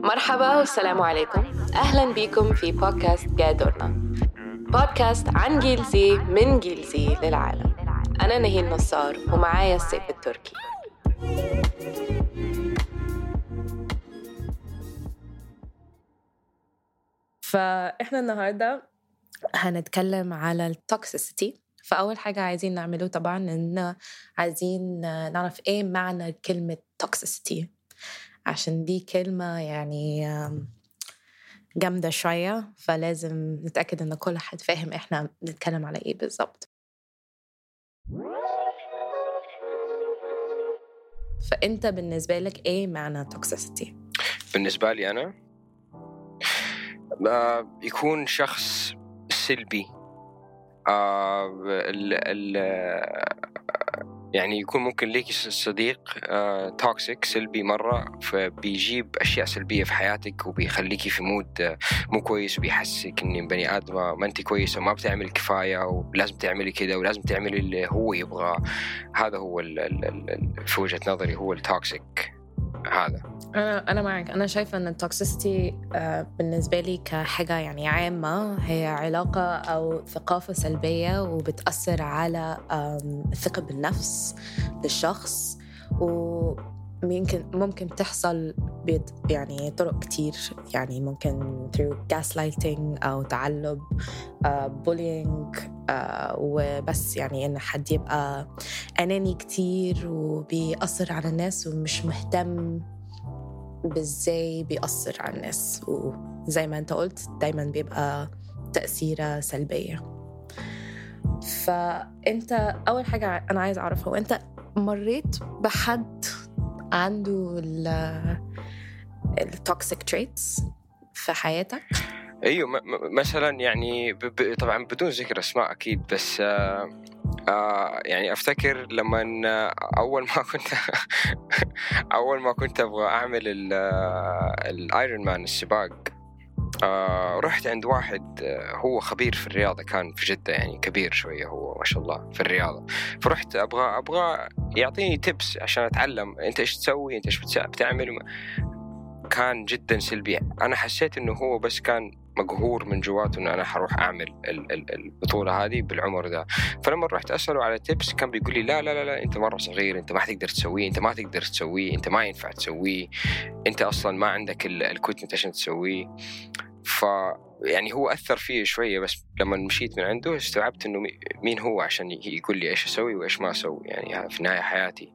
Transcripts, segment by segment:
مرحبا والسلام عليكم. أهلا بكم في بودكاست جادورنا. بودكاست عن جيل زي من جيل زي للعالم. أنا نهين نصار ومعايا السيف التركي. فإحنا النهاردة هنتكلم على التوكسيسيتي فأول حاجة عايزين نعمله طبعا إن عايزين نعرف إيه معنى كلمة toxicity عشان دي كلمة يعني جامدة شوية فلازم نتأكد إن كل حد فاهم إحنا بنتكلم على إيه بالظبط. فأنت بالنسبة لك إيه معنى toxicity؟ بالنسبة لي أنا يكون شخص سلبي. آه ال ال يعني يكون ممكن ليك صديق toxic آه، سلبي مرة فبيجيب أشياء سلبية في حياتك وبيخليكي في mood آه، مو كويس وبيحسك إن بني آدمة ما أنت كويسة وما بتعمل كفاية ولازم تعملي كذا ولازم تعملي اللي هو يبغى هذا هو ال ال في وجهة نظري هو ال toxic هذا. أنا معك. أنا شايفة إن ال toxicity آه، بالنسبة لي كحاجة يعني عامة هي علاقة أو ثقافة سلبية وبتأثر على الثقة بالنفس للشخص و ممكن ممكن تحصل يعني طرق كتير يعني ممكن through gaslighting أو تعلب bullying وبس يعني إن حد يبقى أناني كتير وبيأثر على الناس ومش مهتم بإزاي بيأثر على الناس. وزي ما أنت قلت دايما بيبقى تأثيرة سلبية. فأنت أول حاجة أنا عايز أعرفها وأنت مريت بحد عنده ال toxic traits في حياتك؟ أيوه مثلا يعني طبعا بدون ذكر أسماء أكيد بس آه آه يعني أفتكر لما أول ما كنت أول ما كنت أبغى أعمل ال Ironman السباق آه رحت عند واحد آه هو خبير في الرياضة كان في جدة يعني كبير شوية هو ما شاء الله في الرياضة. فرحت أبغى أبغى يعطيني tips عشان أتعلم. أنت إيش تسوي؟ أنت إيش بتعمل؟ كان جدا سلبي. أنا حسيت إنه هو بس كان مقهور من جواته إنه أنا حروح أعمل البطولة هذه بالعمر ذا. فلما رحت أسأله على tips كان بيقول لي لا لا لا, لا أنت مرة صغير أنت ما حتقدر تسويه أنت ما تقدر تسويه أنت ما ينفع تسويه أنت أصلا ما عندك ال content عشان تسويه. ف يعني هو أثر فيه شوية بس لما مشيت من عنده استوعبت إنه مين هو عشان يقول لي إيش أسوي وإيش ما أسوي يعني في نهاية حياتي.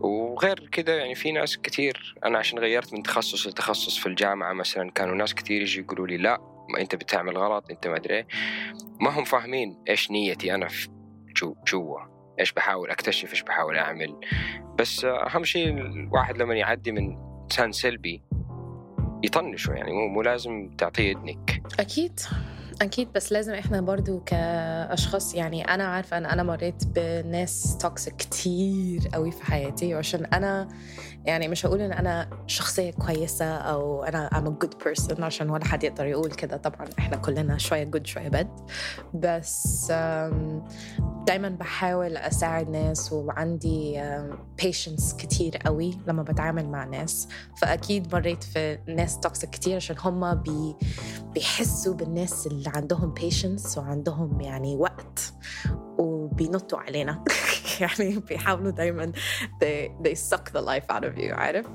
وغير كذا يعني في ناس كثير أنا عشان غيرت من تخصص لتخصص في الجامعة مثلا كانوا ناس كثير يجي يقولوا لي لا أنت بتعمل غلط أنت ما أدري إيه. ما هم فاهمين إيش نيتي أنا في جو جوا. إيش بحاول أكتشف إيش بحاول أعمل. بس أهم شيء الواحد لما يعدي من إنسان سلبي يطنشه يعني مو مو لازم تعطيه اذنك أكيد. أكيد بس لازم إحنا برضو كأشخاص يعني أنا عارفة إن أنا مريت بناس توكسيك كتير قوي في حياتي وعشان أنا يعني مش هقول إن أنا شخصية كويسة أو أنا I'm a good person عشان ولا حد يقدر يقول كده طبعا إحنا كلنا شوية good شوية bad. بس دايما بحاول أساعد ناس وعندي patience كتير قوي لما بتعامل مع ناس. فأكيد مريت في ناس توكسيك كتير عشان هم بي بيحسوا بالناس اللي عندهم patience وعندهم يعني وقت وبينطوا علينا. يعني بيحاولوا دايما they, they suck the life out of you عارف؟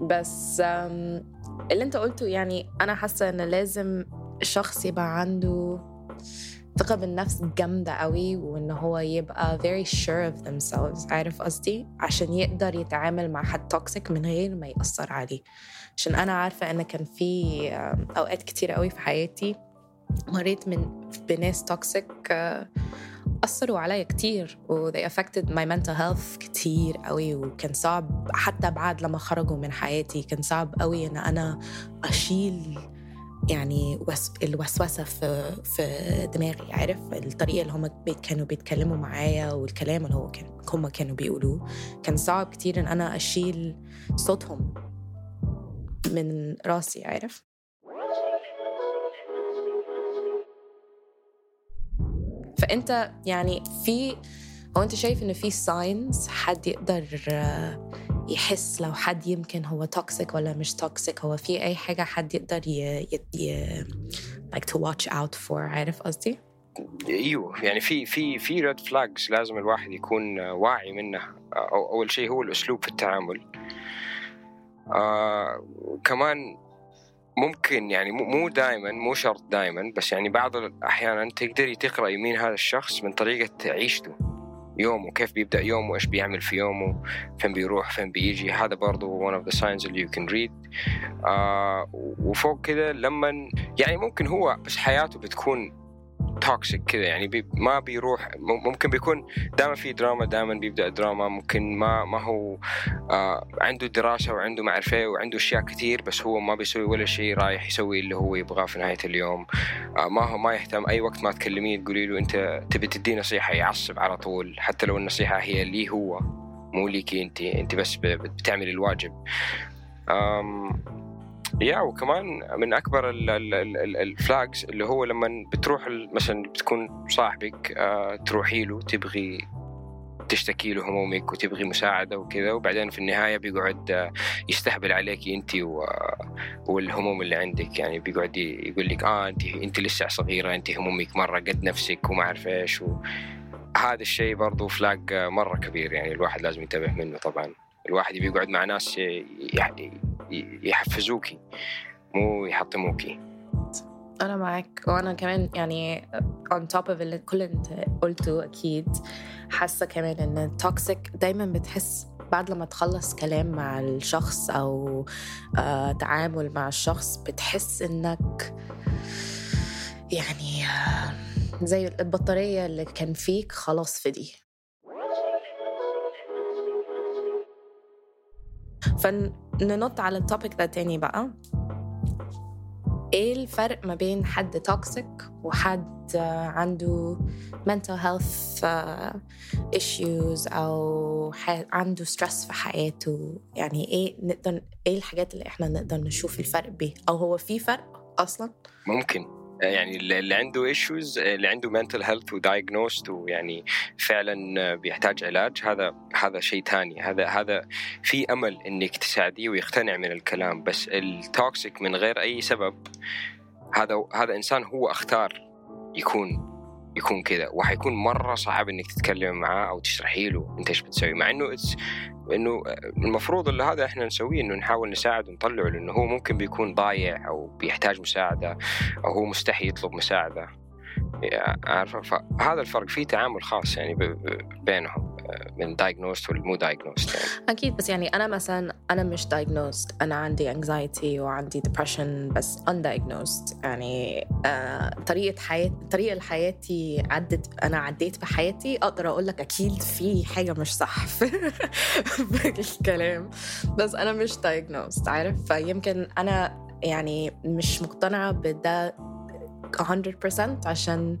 بس اللي انت قلته يعني أنا حاسة إن لازم الشخص يبقى عنده ثقة بالنفس جامدة قوي وإن هو يبقى very sure of themselves عارف قصدي؟ عشان يقدر يتعامل مع حد toxic من غير ما يأثر عليه. عشان أنا عارفة إن كان في أوقات كتير قوي في حياتي مريت من بناس toxic أثروا عليا كتير و they affected my mental health كتير قوي وكان صعب حتى بعد لما خرجوا من حياتي كان صعب قوي إن أنا أشيل يعني الوسوسة في في دماغي عارف؟ الطريقة اللي هم كانوا بيتكلموا معايا والكلام اللي هو كان هم كانوا بيقولوه. كان صعب كتير إن أنا أشيل صوتهم من راسي عارف؟ فأنت يعني في هو أنت شايف إن في ساينز حد يقدر يحس لو حد يمكن هو toxic ولا مش toxic هو في أي حاجة حد يقدر ي, ي... like to watch out for عارف قصدي؟ أيوه يعني في في في red flags لازم الواحد يكون واعي منها. أو أول شيء هو الأسلوب في التعامل. آه كمان ممكن يعني مو دائما مو شرط دائما بس يعني بعض الاحيان تقدري تقراي مين هذا الشخص من طريقة عيشته يومه كيف بيبدأ يومه إيش بيعمل في يومه فين بيروح فين بيجي. هذا برضو one of the signs اللي you can read. آه وفوق كده لما يعني ممكن هو بس حياته بتكون toxic كذا يعني بي ما بيروح ممكن بيكون دائما في دراما دائما بيبدأ دراما ممكن ما ما هو آه عنده دراسة وعنده معرفة وعنده أشياء كثير بس هو ما بيسوي ولا شيء رايح يسوي اللي هو يبغاه في نهاية اليوم. آه ما هو ما يهتم أي وقت ما تكلميه تقولي له أنت تبي تدي نصيحة يعصب على طول حتى لو النصيحة هي لي هو مو ليكي أنت أنت بس بتعملي الواجب. يا وكمان من أكبر الفلاجز اللي هو لما بتروح مثلا بتكون صاحبك آه، تروحي له تبغي تشتكي له همومك وتبغي مساعدة وكذا وبعدين في النهاية بيقعد آه، يستهبل عليك أنت والهموم اللي عندك. يعني بيقعد يقول لك آه أنت أنت لسه صغيرة أنت همومك مرة قد نفسك وما أعرف إيش هذا الشيء برضو فلاج مرة كبير يعني الواحد لازم ينتبه منه طبعا. الواحد بيقعد مع ناس يحفزوكي مو يحطموكي أنا معك وأنا كمان يعني on top of اللي كل أنت قلته أكيد حاسة كمان إن التوكسيك دايما بتحس بعد لما تخلص كلام مع الشخص أو آه تعامل مع الشخص بتحس إنك يعني آه زي البطارية اللي كان فيك خلاص فدي فننط على ال topic ده تاني بقى. إيه الفرق ما بين حد toxic وحد عنده mental health issues أو عنده stress في حياته؟ يعني إيه نقدر إيه الحاجات اللي إحنا نقدر نشوف الفرق بيه؟ أو هو في فرق أصلا؟ ممكن. يعني اللي عنده issues اللي عنده mental health و diagnosed ويعني فعلا بيحتاج علاج هذا هذا شيء ثاني هذا هذا في أمل إنك تساعديه ويقتنع من الكلام بس ال toxic من غير أي سبب هذا هذا إنسان هو أختار يكون يكون كذا وحيكون مرة صعب إنك تتكلم معاه أو تشرحي له أنت إيش بتسوي مع إنه إنه المفروض اللي هذا إحنا نسويه إنه نحاول نساعد ونطلعه لأنه هو ممكن بيكون ضايع أو بيحتاج مساعدة أو هو مستحي يطلب مساعدة. عارفة؟ فهذا الفرق في تعامل خاص يعني بينهم. من diagnosed والمو diagnosed يعني. أكيد بس يعني أنا مثلا أنا مش diagnosed أنا عندي anxiety وعندي depression بس undiagnosed يعني آه طريقة حياتي طريقة حياتي عدت أنا عديت بحياتي. أقدر أقول لك أكيد في حاجة مش صح في الكلام. بس أنا مش diagnosed عارف؟ فيمكن أنا يعني مش مقتنعة بده 100% عشان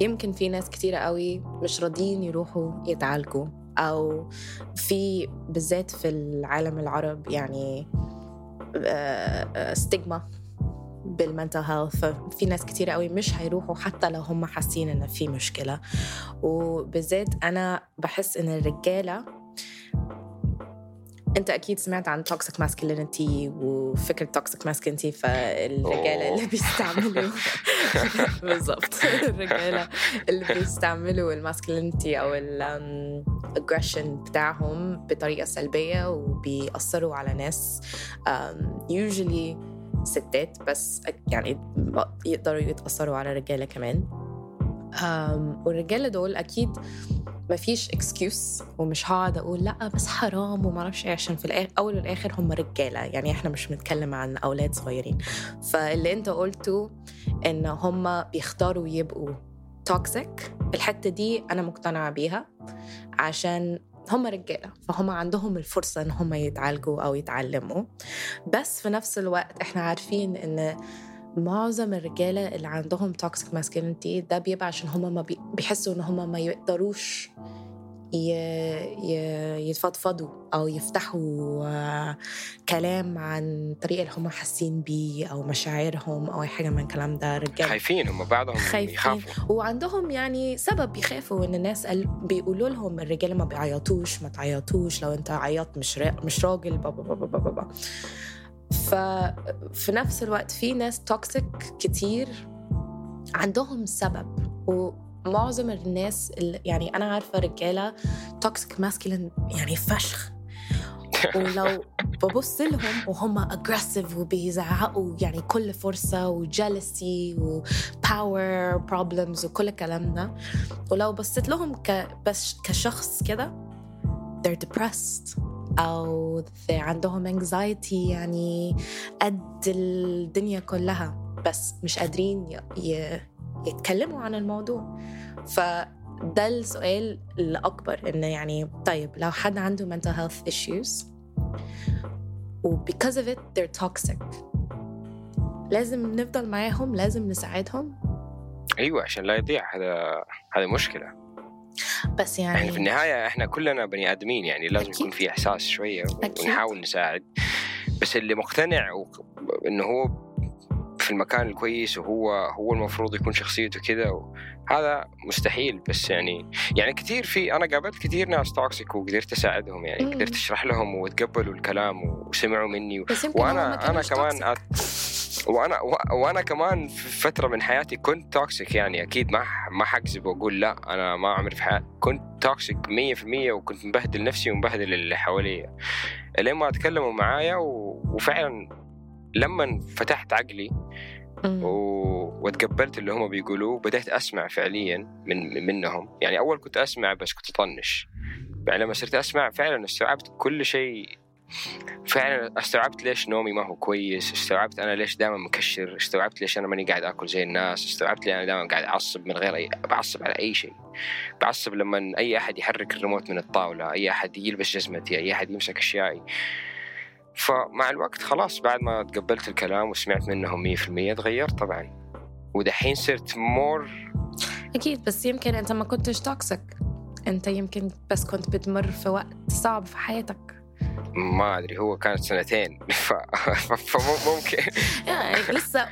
يمكن في ناس كتيرة قوي مش راضيين يروحوا يتعالجوا أو في بالذات في العالم العربي يعني stigma بال mental health ففي ناس كتير قوي مش هيروحوا حتى لو هم حاسين إن في مشكلة. وبالذات أنا بحس إن الرجالة انت أكيد سمعت عن toxic masculinity وفكرة toxic masculinity فالرجالة اللي بيستعملوا بالضبط الرجالة اللي بيستعملوا ال masculinity أو ال aggression بتاعهم بطريقة سلبية وبيأثروا على ناس usually ستات بس يعني يقدروا يتأثروا على رجالة كمان. والرجالة دول أكيد ما فيش excuse ومش هقعد أقول لأ بس حرام وما أعرفش إيه عشان في الأول والآخر هم رجالة. يعني إحنا مش بنتكلم عن أولاد صغيرين. فاللي أنت قلته إن هم بيختاروا يبقوا toxic الحتة دي أنا مقتنعة بيها عشان هم رجالة. فهم عندهم الفرصة إن هم يتعالجوا أو يتعلموا. بس في نفس الوقت إحنا عارفين إن معظم الرجالة اللي عندهم toxic masculinity ده بيبقى عشان هم ما بيحسوا إن هم ما يقدروش يتفضفضوا أو يفتحوا كلام عن الطريقة اللي هم حاسين بيه أو مشاعرهم أو أي حاجة من الكلام ده رجالة. خايفين هم بعضهم خايفين. يخافوا. وعندهم يعني سبب يخافوا إن الناس بيقولوا لهم الرجالة ما بيعيطوش ما تعيطوش لو أنت عيطت مش. مش راجل بابا بابا بابا بابا ففي نفس الوقت في ناس توكسيك كتير عندهم سبب. ومعظم الناس اللي يعني أنا عارفة رجالة toxic masculine يعني فشخ. ولو ببص لهم وهم aggressive وبيزعقوا يعني كل فرصة و jealousy و power problems وكل الكلام ده ولو بصيت لهم ك بس كشخص كده they're depressed. They عندهم anxiety يعني قد الدنيا كلها بس مش قادرين. يتكلموا عن الموضوع فده السؤال الأكبر إنه يعني طيب لو حد عنده mental health issues و because of it they're toxic لازم نفضل معاهم لازم نساعدهم أيوه عشان لا يضيع هذا هذا مشكلة بس يعني في يعني النهاية إحنا كلنا بني آدمين يعني لازم أكيد. يكون في إحساس شوية أكيد. ونحاول نساعد بس اللي مقتنع و- إنه هو في المكان الكويس وهو هو المفروض يكون شخصيته كذا و- هذا مستحيل بس يعني يعني كثير في أنا قابلت كثير ناس toxic وقدرت أساعدهم يعني مم. قدرت أشرح لهم وتقبلوا الكلام وسمعوا مني و... وأنا أنا كمان. أت... وأنا وأنا كمان في فترة من حياتي كنت toxic يعني أكيد ما ما حكذب وأقول لا أنا ما عمري في حياتي كنت toxic 100% وكنت مبهدل نفسي ومبهدل اللي حواليا. لين ما تكلموا معايا و... وفعلا لما فتحت عقلي. و... وتقبلت اللي هم بيقولوه بدأت أسمع فعليا من منهم. يعني أول كنت أسمع بس كنت أطنش. بعد لما صرت أسمع فعلا استوعبت كل شيء فعلا استوعبت ليش نومي ما هو كويس استوعبت أنا ليش دائما مكشر استوعبت ليش أنا ماني قاعد أكل زي الناس استوعبت لي أنا دائما قاعد أعصب من غير أي بعصب على أي شيء. بعصب لما أي أحد يحرك الريموت من الطاولة أي أحد يلبس جزمتي أي أحد يمسك أشيائي. فمع الوقت خلاص بعد ما تقبلت الكلام وسمعت منهم 100% تغيرت طبعا. ودحين صرت more أكيد بس يمكن أنت ما كنتش toxic أنت يمكن بس كنت بتمر في وقت صعب في حياتك. ما أدري هو كانت سنتين. فممكن يعني لسه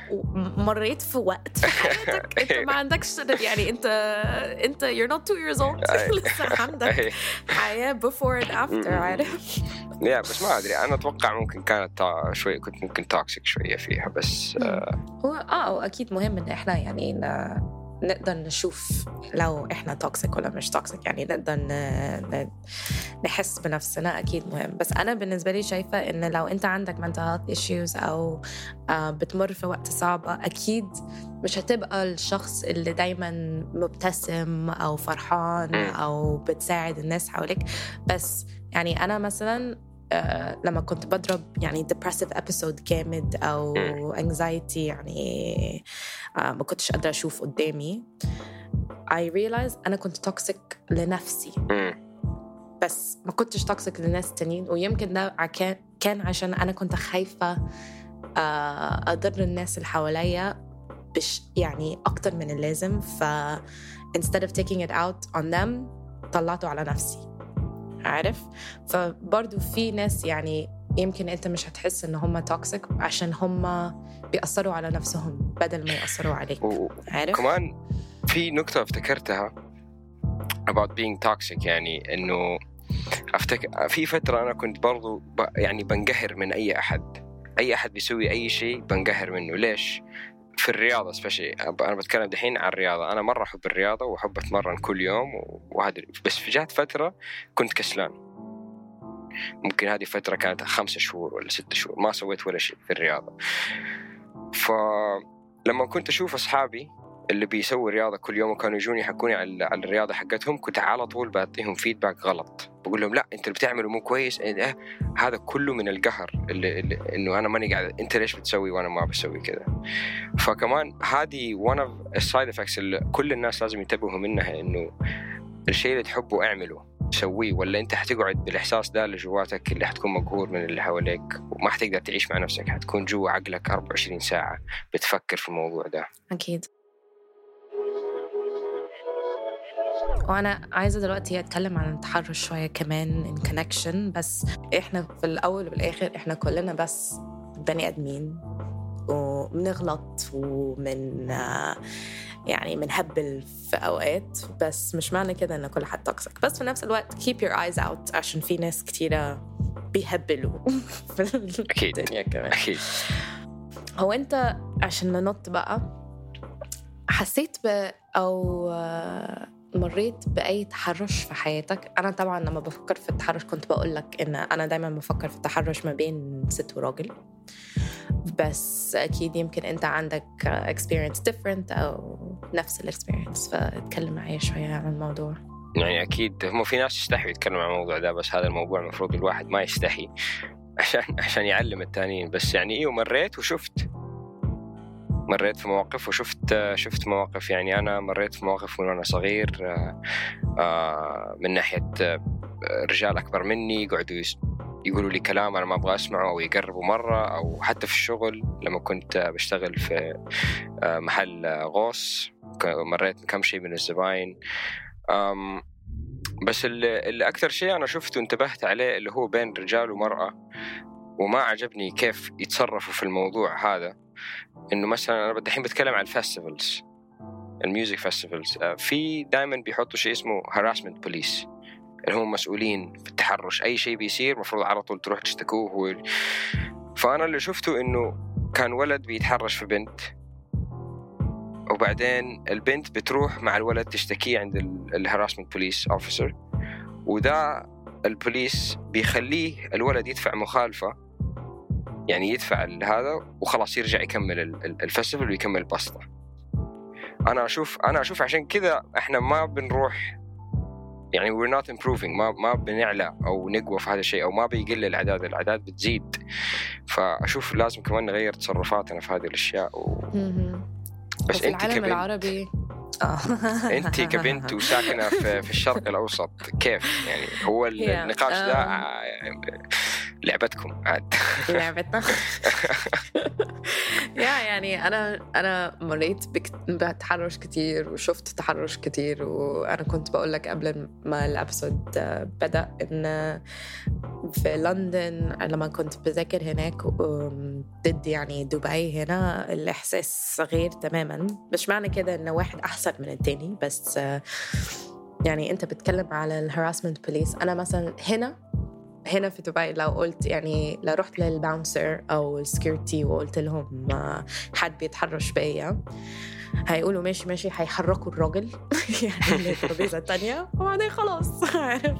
مريت في وقت في حياتك. أنت ما عندكش يعني أنت أنت you're not two years old. لسه عندك حياة before and after عارف؟ yeah بس ما أدري. أنا أتوقع ممكن كانت شوي كنت ممكن toxic شوية فيها بس آه، هو آه أكيد مهم إن إحنا يعني. نقدر نشوف لو إحنا toxic ولا مش toxic يعني نقدر. نحس بنفسنا أكيد مهم بس أنا بالنسبة لي شايفة إن لو أنت عندك mental health issues أو آه بتمر في وقت صعب أكيد مش هتبقى الشخص اللي دايما مبتسم أو فرحان. أو بتساعد الناس حواليك بس يعني أنا مثلا لما كنت بضرب يعني depressive episode جامد أو anxiety يعني آه، ما كنتش قادرة أشوف قدامي I realized أنا كنت toxic لنفسي. بس ما كنتش toxic لناس تانيين ويمكن ده كان عشان أنا كنت خايفة آه، أضر الناس اللي حواليا بش يعني أكتر من اللازم ف instead of taking it out on them طلعته على نفسي. عارف؟ فبرضو في ناس يعني يمكن انت مش هتحس ان هم توكسيك عشان هم بيأثروا على نفسهم بدل ما يأثروا عليك. و- عارف؟ وكمان في نقطة افتكرتها about being toxic يعني إنه افتكر في فترة أنا كنت برضو ب... يعني بنقهر من أي أحد. أي أحد بيسوي أي شيء بنقهر منه. ليش؟ في الرياضة specially أنا بتكلم دحين عن الرياضة. أنا مرة أحب الرياضة وأحب أتمرن كل يوم وهذا بس في جات فترة كنت كسلان. ممكن هذه فترة كانت خمسة شهور ولا ستة شهور. ما سويت ولا شيء في الرياضة. فلما كنت أشوف أصحابي اللي بيسووا رياضة كل يوم وكانوا يجوني يحكوني على الرياضة حقتهم كنت على طول بعطيهم feedback غلط. بقول لهم لا انت اللي بتعمله مو كويس إيه هذا كله من القهر اللي, اللي إنه أنا ماني قاعد انت ليش بتسوي وأنا ما بسوي كذا؟ فكمان هذه one of ال side effects اللي كل الناس لازم ينتبهوا منها إنه الشيء اللي تحبه اعمله سويه ولا أنت حتقعد بالإحساس ده اللي جواتك اللي حتكون مقهور من اللي حواليك وما حتقدر تعيش مع نفسك حتكون جوا عقلك 24 ساعة بتفكر في الموضوع ده. أكيد. وأنا عايزة دلوقتي أتكلم عن التحرش شوية كمان in connection بس إحنا في الأول والاخر إحنا كلنا بس بني آدمين وبنغلط ومن يعني بنهبل في أوقات بس مش معنى كده إن كل حد toxic بس في نفس الوقت keep your eyes out عشان في ناس كتيرة بيهبلوا في أكيد. الدنيا كمان أكيد هو أنت عشان ننط بقى حسيت ب أو مريت بأي تحرش في حياتك؟ أنا طبعا لما بفكر في التحرش كنت بقول لك إن أنا دايما بفكر في التحرش ما بين ست وراجل. بس أكيد يمكن أنت عندك experience different أو نفس الاكسبيرينس فاتكلم معايا شوية عن الموضوع. يعني أكيد هم في ناس يستحي يتكلموا عن الموضوع ده بس هذا الموضوع المفروض الواحد ما يستحي عشان عشان يعلم التانيين. بس يعني أيوه مريت وشفت. مريت في مواقف وشفت شفت مواقف. يعني أنا مريت في مواقف من وأنا صغير آه، آه، من ناحية آه، رجال أكبر مني يقعدوا يقولوا لي كلام أنا ما أبغى أسمعه أو يقربوا مرة أو حتى في الشغل لما كنت بشتغل في محل غوص. مريت كم شيء من الزباين. بس اللي, أكثر شيء أنا شفته وانتبهت عليه اللي هو بين رجال ومرأة وما عجبني كيف يتصرفوا في الموضوع هذا. إنه مثلا أنا الحين بتكلم عن ال festivals ال music festivals في دائما بيحطوا شيء اسمه harassment police اللي هم مسؤولين في التحرش. أي شيء بيصير المفروض على طول تروح تشتكوه هو فأنا اللي شفته إنه كان ولد بيتحرش في بنت وبعدين البنت بتروح مع الولد تشتكيه عند ال harassment police officer وده البوليس بيخليه الولد يدفع مخالفة يعني يدفع هذا وخلاص يرجع يكمل ال- ال- الفestival ويكمل البسطه أنا أشوف أنا أشوف عشان كذا إحنا ما بنروح يعني we're not improving. ما ما بنعلى أو نقوى في هذا الشيء أو ما بيقل الأعداد. الأعداد بتزيد. فأشوف لازم كمان نغير تصرفاتنا في هذه الأشياء و... بس أنت العالم كبنت. العربي. أنت كبنت وساكنة في, في الشرق الأوسط. كيف؟ يعني هو. النقاش ده Um, ع- لعبتكم عاد. لعبتنا. يا يعني أنا أنا مريت بتحرش كتير وشفت تحرش كتير وأنا كنت بقول لك قبل ما الأبسود بدأ إن في لندن لما كنت بذاكر هناك ضد يعني دبي هنا الإحساس غير تماما. مش معنى كده إن واحد أحسن من التاني بس يعني أنت بتتكلم على ال harassment police أنا مثلا هنا هنا في دبي لو قلت يعني لو رحت لل bouncer أو ال security وقلت لهم آه، حد بيتحرش بيا. هيقولوا ماشي ماشي هيحركوا الراجل. يعني للترابيزه الثانية وبعدين خلاص. عارف.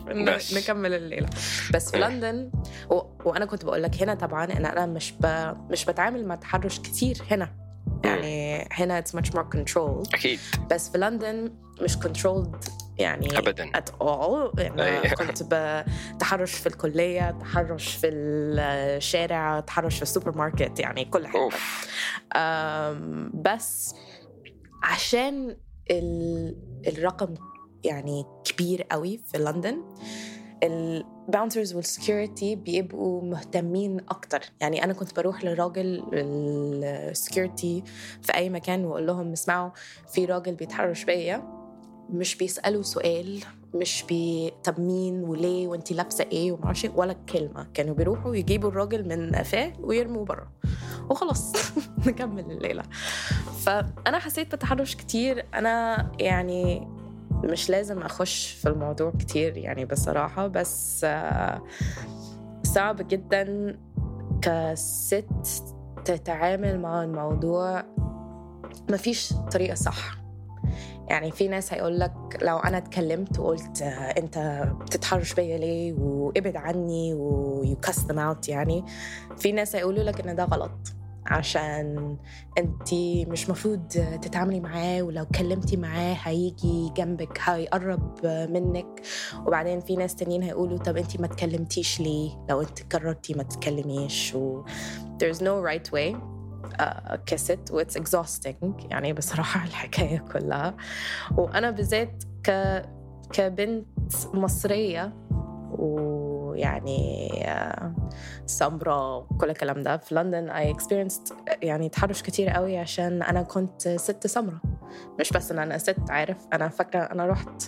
نكمل الليلة. بس في لندن و... وأنا كنت بقول لك هنا طبعا ان أنا مش ب... مش بتعامل مع تحرش كتير هنا. يعني هنا it's much more controlled. أكيد. بس في لندن مش controlled يعني ابدا. at all. يعني. كنت بتحرش في الكلية تحرش في الشارع تحرش في السوبر ماركت يعني كل حاجة. أوف. أم، بس عشان ال- الرقم يعني كبير قوي في لندن ال bouncers وال security بيبقوا مهتمين أكتر. يعني أنا كنت بروح للراجل ال security في أي مكان وأقول لهم اسمعوا في راجل بيتحرش بيا. مش بيسألوا سؤال مش بي طب مين وليه وانت لابسة إيه وما أعرفش إيه، ولا كلمة. كانوا بيروحوا يجيبوا الراجل من قفاه ويرموه بره. وخلاص نكمل الليلة. فأنا حسيت بتحرش كتير. أنا يعني مش لازم أخش في الموضوع كتير يعني بصراحة بس آه، صعب جدا cause تتعامل مع الموضوع. مفيش طريقة صح. يعني في ناس هيقول لك لو أنا اتكلمت وقلت آه، أنت بتتحرش بيا ليه وابعد عني و you cussed out يعني في ناس هيقولوا لك إن ده غلط. عشان أنت مش مفروض تتعاملي معاه ولو اتكلمتي معاه هيجي جنبك هيقرب منك. وبعدين في ناس تانيين هيقولوا طب أنت ما اتكلمتيش ليه؟ لو أنت قررتي ما تتكلميش و there's no right way. just what's exhausting يعني بصراحة الحكاية كلها. وأنا بالذات ك كبنت مصرية ويعني آه، سمراء وكل الكلام ده. في لندن I experienced يعني تحرش كتير قوي عشان أنا كنت ست سمراء. مش بس إن أنا ست عارف؟ أنا فاكرة أنا رحت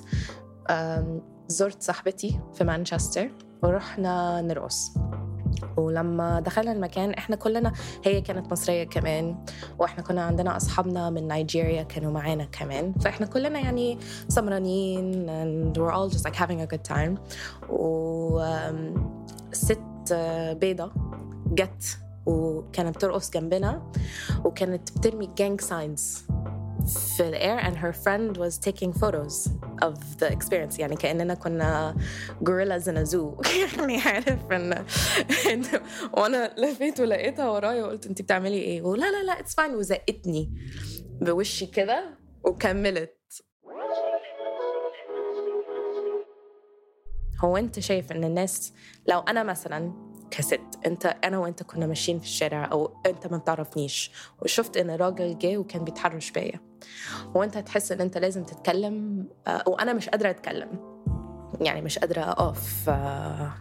زرت صاحبتي في مانشستر ورحنا نرقص. ولما دخلنا المكان إحنا كلنا هي كانت مصرية كمان وإحنا كنا عندنا أصحابنا من نيجيريا كانوا معانا كمان. فإحنا كلنا يعني سمرانين and we're all just like having a good time. و آم، ست آه، بيضة جت وكانت بترقص جنبنا وكانت بترمي gang signs. في ال air and her friend was taking photos of the experience. يعني كأننا كنا gorillas in a zoo. يعني عارف ان إن- وأنا لفيت ولقيتها ورايا وقلت انت بتعملي إيه؟ ولا لا لا it's fine وزقتني بوشي كده وكملت. هو أنت شايف إن الناس لو أنا مثلا كست. انت أنا وانت كنا ماشيين في الشارع أو انت ما بتعرفنيش. وشفت ان راجل جه وكان بيتحرش بيا. وانت تحس ان انت لازم تتكلم آه، وأنا مش قادرة اتكلم. يعني مش قادرة اقف آه،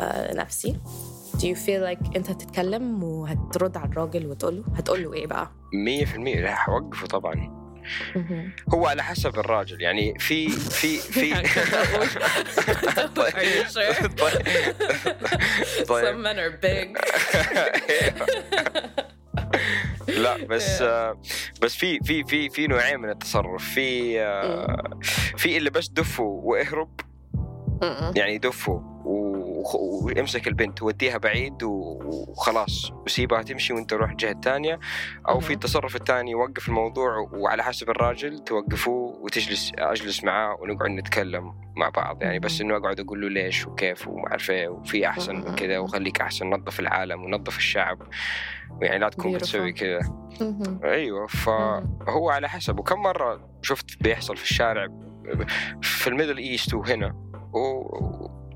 آه، نفسي. Do you feel like انت تتكلم وهترد على الراجل وتقول له هتقول له إيه بقى؟ 100% لا حوقفه طبعا. هو على حسب الراجل يعني في في في Are you sure? طيب. Some men are big. لا بس آه، بس في في في في نوعين من التصرف في آه، في اللي بس دفوا وإهرب. يعني دفوا وخ- وامسك البنت وديها بعيد وخلاص وسيبها تمشي وانت روح الجهه الثانية أو في. التصرف الثاني وقف الموضوع وعلى حسب الراجل توقفوه وتجلس أجلس معاه ونقعد نتكلم مع بعض يعني بس. إنه أقعد أقول له ليش وكيف وما أعرف إيه وفي أحسن من. كذا وخليك أحسن نظف العالم ونظف الشعب يعني لا تكون. بتسوي كذا. أيوه. فهو على حسب وكم مرة شفت بيحصل في الشارع في ال Middle East وهنا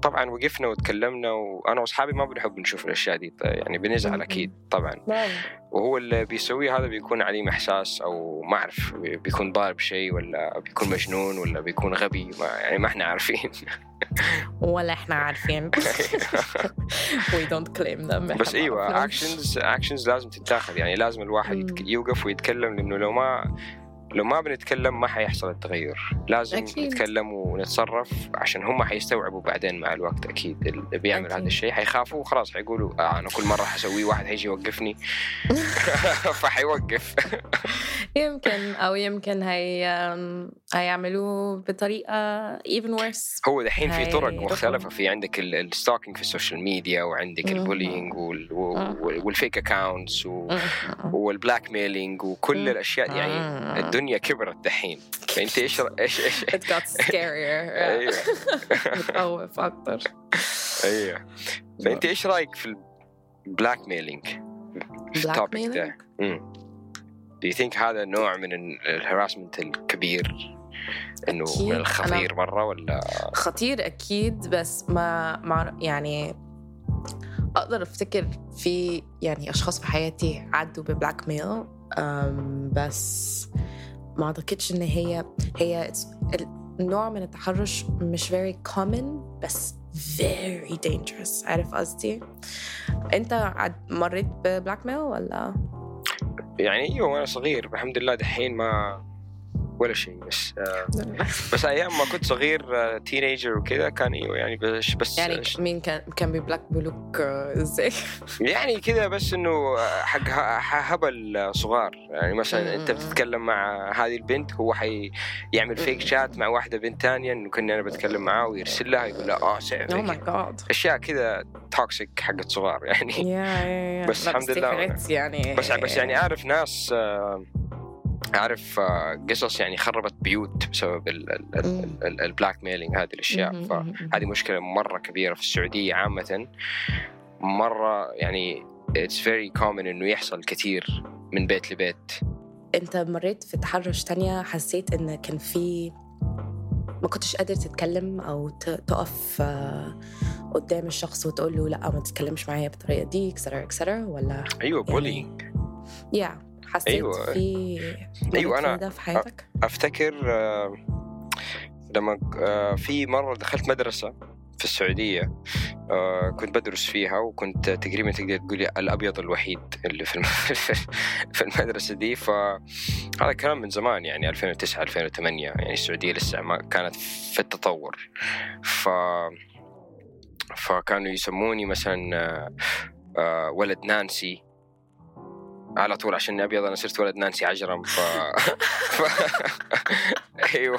وطبعا وقفنا وتكلمنا وأنا وأصحابي ما بنحب نشوف الأشياء دي يعني بنزعل. أكيد طبعا برافو. وهو اللي بيسويه هذا بيكون عليه إحساس أو ما أعرف بيكون ضارب شيء ولا بيكون مجنون ولا بيكون غبي ما يعني ما إحنا عارفين ولا إحنا عارفين we don't claim them بس إيوه. اكشنز اكشنز لازم تتاخذ يعني لازم الواحد. يوقف ويتكلم لأنه لو ما لو ما بنتكلم ما حيحصل التغير لازم أكيد. نتكلم ونتصرف عشان هم حيستوعبوا بعدين مع الوقت أكيد اللي بيعمل أكيد. هذا الشيء حيخافوا وخلاص حيقولوا آه أنا كل مرة حسويه واحد حيجي يوقفني فحيوقف يمكن أو يمكن هي هيعملوه بطريقة even worse هو دحين في طرق. مختلفة في عندك ال stalking في ال social media وعندك. ال bullying وال fake accounts. وال blackmailing وكل. الأشياء يعني مم. الدنيا كبرت دحين. فأنت إيش إيش إيش؟ It got scarier أيوه. بتخوف أكتر. أيوه. فأنت إيش رأيك في ال blackmailing في ال topic ده؟ Do you think هذا نوع من ال harassment الكبير؟ إنه. من الخطير مرة ولا؟ خطير أكيد بس ما مع يعني أقدر أفتكر في يعني أشخاص في حياتي عدوا ببلاك ميل بس ما أعتقدش إن هي هي النوع من التحرش مش very common بس very dangerous. عارف قصدي؟ أنت مريت ببلاك ميل ولا؟ يعني أيوه وأنا صغير الحمد لله دحين ما ولا شيء بس آه، بس أيام ما كنت صغير تينيجر وكذا كان أيوه يعني بس بس يعني مين كان كان ببلاك بلوك آه، إزاي؟ يعني كذا بس إنه حق هبل صغار. يعني مثلا أنت. بتتكلم مع هذه البنت هو حي يعمل فيك. شات مع واحدة بنت ثانية إنه كنا أنا بتكلم معاه ويرسل لها يقول لها آه سعر أو ماي جاد أشياء كذا toxic حقت صغار يعني. يا يا بس لا، الحمد لله. يعني. بس بس يعني أعرف ناس آه، اعرف آه، قصص يعني خربت بيوت بسبب ال blackmailing هذه الأشياء. فهذه. مشكلة مرة كبيرة في السعودية عامة. مرة يعني it's very common إنه يحصل كثير من بيت لبيت. أنت مريت في تحرش تانية حسيت إن كان في ما كنتش قادر تتكلم أو تقف آه، قدام الشخص وتقول له لا ما تتكلمش معايا بالطريقة دي etcetera etcetera ولا أيوه bullying yeah حسيت أيوة. في أيوة، أنا- في ده في حياتك؟ أفتكر آه، لما آه، في مرة دخلت مدرسة في السعودية آه كنت بدرس فيها وكنت تقريبا تقدر تقولي الأبيض الوحيد اللي في في المدرسة دي. فهذا كلام من زمان يعني 2009 2008 يعني السعودية لسه ما كانت في التطور. ف فكانوا يسموني مثلا ولد نانسي. على طول عشان ابيض أنا صرت ولد نانسي عجرم ف, ف... أيوه.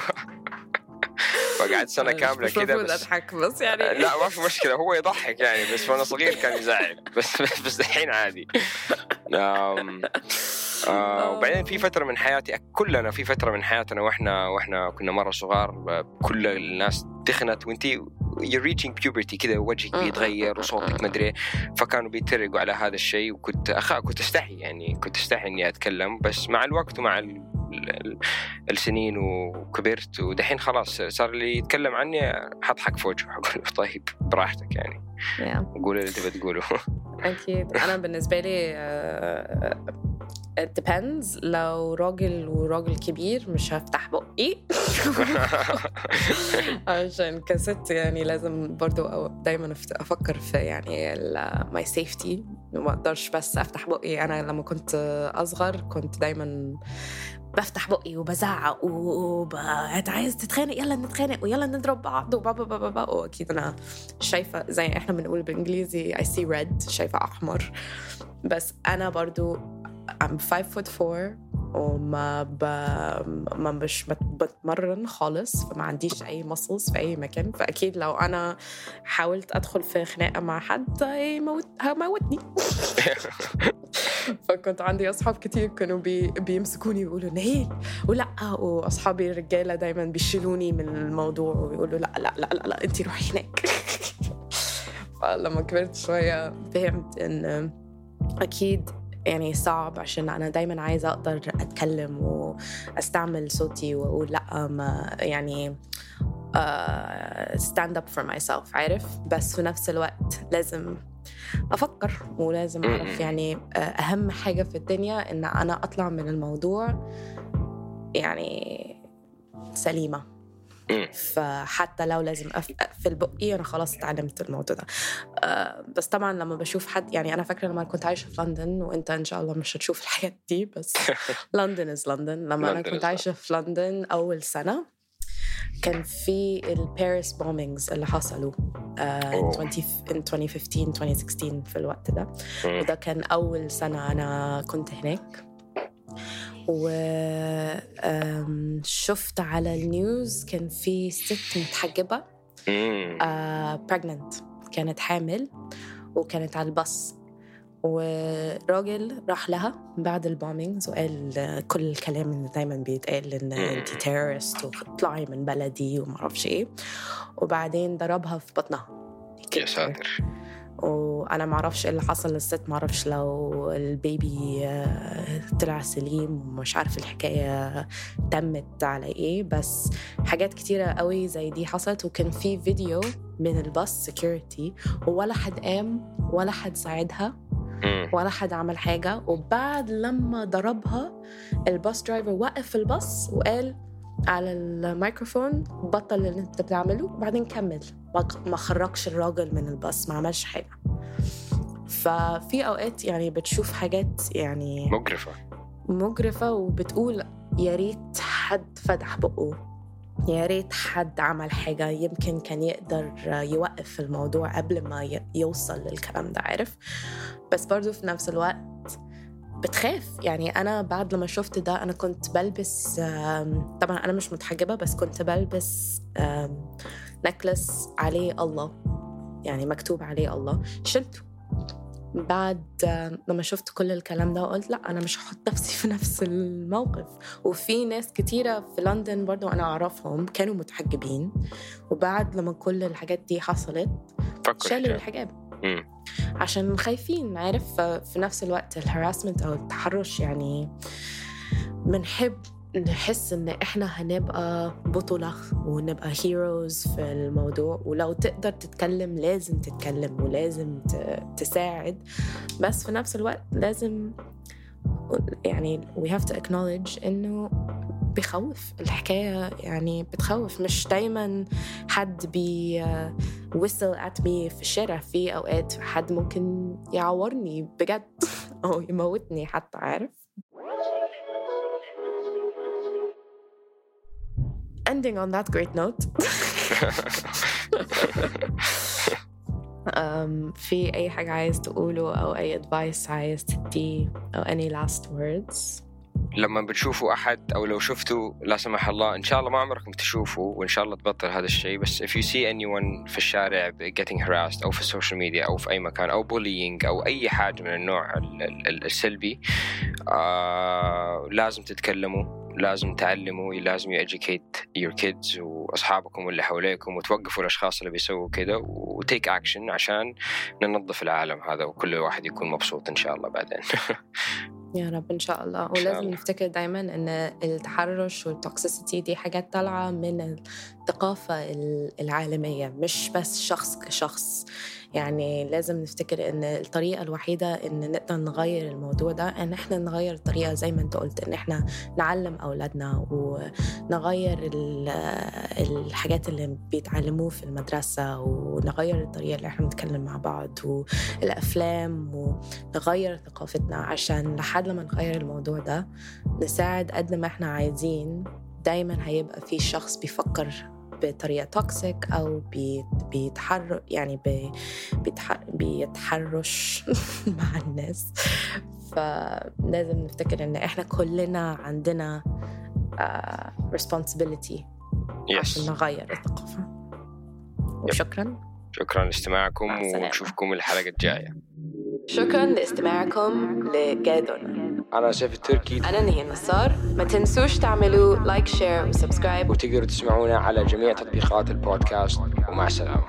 فقعدت سنة كاملة كذا بس أضحك بس يعني لا ما في مشكلة هو يضحك يعني بس وأنا صغير كان يزعل بس بس, الحين عادي. آم آه وبعدين في فترة من حياتي كلنا في فترة من حياتنا وإحنا وإحنا كنا مرة صغار كل الناس تخنت وإنتي you're reaching puberty كذا وجهك بيتغير وصوتك مدري فكانوا بيتريقوا على هذا الشيء وكنت أخا كنت أستحي يعني كنت أستحي إني أتكلم. بس مع الوقت ومع السنين وكبرت ودحين خلاص صار اللي يتكلم عني حضحك في وجهه حقول له طيب براحتك يعني. Yeah. قول اللي تبي تقوله. أكيد. أنا بالنسبة لي depends. لو راجل وراجل كبير مش هفتح بقي. عشان كست يعني لازم برضو دايما أفكر في يعني my safety. ما أقدرش بس أفتح بقي. أنا لما كنت أصغر كنت دايما بفتح بقي وبزعق وب... عايز تتخانق؟ يلا نتخانق ويلا نضرب بعض وبابا بابا بابا واكيد أنا شايفة زي إحنا بنقول بالإنجليزي I see red شايفة أحمر. بس أنا برضو I'm 5 foot 4 وما ب... ما مش بتمرن خالص فما عنديش أي مصلز في أي مكان. فأكيد لو أنا حاولت أدخل في خناقة مع حد هيموت هموتني فكنت عندي أصحاب كتير كانوا بي... بيمسكوني ويقولوا نهيل. ولا وأصحابي الرجالة دايما بيشيلوني من الموضوع ويقولوا لا لا لا لا, لا انت روحي هناك. فلما كبرت شوية فهمت إن أكيد يعني صعب عشان أنا دايما عايزة أقدر أتكلم وأستعمل صوتي وأقول لأ ما يعني stand up for myself عارف؟ بس في نفس الوقت لازم أفكر ولازم أعرف يعني آه، أهم حاجة في الدنيا إن أنا أطلع من الموضوع يعني سليمة. فحتى لو لازم أقفل بقي أنا خلاص اتعلمت الموضوع ده. أه بس طبعا لما بشوف حد يعني أنا فاكرة لما كنت عايشة في لندن وأنت إن شاء الله مش هتشوف الحاجات دي بس لندن is لندن لما أنا كنت عايشة في لندن أول سنة كان في ال Paris bombings اللي حصلوا uh, in 2015 2016 في الوقت ده. وده كان أول سنة أنا كنت هناك. وشفت على ال news كان في ست متحجبة pregnant آه، كانت حامل وكانت على الباص. وراجل راح لها بعد ال bombings وقال كل الكلام اللي دايما بيتقال إن انت terrorist واطلعي من بلدي وما أعرفش إيه. وبعدين ضربها في بطنها. يا ساتر. وأنا ما أعرفش إيه اللي حصل للست ما أعرفش لو ال baby آه، طلع سليم ومش عارف الحكاية تمت على إيه. بس حاجات كتيرة قوي زي دي حصلت وكان في فيديو من الباص security ولا حد قام ولا حد ساعدها ولا حد عمل حاجة. وبعد لما ضربها الباص driver وقف الباص وقال على الميكروفون بطل اللي أنت بتعمله وبعدين كمل. ما خرجش الراجل من الباص ما عملش حاجة. ففي أوقات يعني بتشوف حاجات يعني مقرفه مقرفه وبتقول يا ريت حد فتح بقه يا ريت حد عمل حاجة يمكن كان يقدر يوقف الموضوع قبل ما يوصل للكلام ده عارف؟ بس برضو في نفس الوقت بتخاف. يعني أنا بعد لما شفت ده أنا كنت بلبس طبعا أنا مش متحجبة بس كنت بلبس نكلس عليه الله. يعني مكتوب عليه الله. شلته بعد لما شفت كل الكلام ده قلت لا أنا مش هحط نفسي في نفس الموقف. وفي ناس كتيرة في لندن برضو أنا أعرفهم كانوا متحجبين. وبعد لما كل الحاجات دي حصلت شالوا الحجاب. عشان خايفين عارف؟ في نفس الوقت الهراسمنت أو التحرش يعني بنحب نحس إن إحنا هنبقى بطلة ونبقى هيروز في الموضوع. ولو تقدر تتكلم لازم تتكلم ولازم تساعد. بس في نفس الوقت لازم يعني we have to acknowledge إنه بخوف الحكاية يعني بتخوف. مش دايما حد بي whistle at me في الشارع. في أوقات حد ممكن يعورني بجد أو يموتني حتى عارف؟ Ending on that great note. Um, في أي حاجة عايز تقوله أو أي advice عايز تديه أو any last words? لما بتشوفوا أحد أو لو شفتوا لا سمح الله إن شاء الله ما عمركم تشوفوا وإن شاء الله تبطل هذا الشيء بس if you see anyone في الشارع getting harassed أو في ال social media أو في أي مكان أو bullying أو أي حاجة من النوع السلبي آه لازم تتكلموا. لازم تعلموا لازم educate your kids وأصحابكم واللي حواليكم وتوقفوا الأشخاص اللي بيسووا كذا و take action عشان ننظف العالم هذا وكل واحد يكون مبسوط إن شاء الله بعدين. يا رب إن شاء الله. ولازم نفتكر دايما إن التحرش والتوكسيسيتي دي حاجات طالعة من الثقافة العالميه مش بس شخص كشخص. يعني لازم نفتكر إن الطريقة الوحيدة إن نقدر نغير الموضوع ده إن إحنا نغير الطريقة زي ما أنت قلت إن إحنا نعلم أولادنا ونغير الحاجات اللي بيتعلموه في المدرسة ونغير الطريقة اللي إحنا بنتكلم مع بعض والأفلام ونغير ثقافتنا عشان لحد لما نغير الموضوع ده نساعد قد ما إحنا عايزين. دايما هيبقى في شخص بيفكر بطريقة توكسيك أو بيتحر يعني بيتحرش مع الناس. فلازم نفتكر إن إحنا كلنا عندنا uh, responsibility yes. عشان نغير الثقافة. وشكرا. شكرا لاستماعكم ونشوفكم الحلقة الجاية. شكرا لاستماعكم لجادون أنا سيف التركي. أنا نهي النصار. ما تنسوش تعملوا like share و subscribe وتقدروا تسمعونا على جميع تطبيقات البودكاست. ومع السلامة.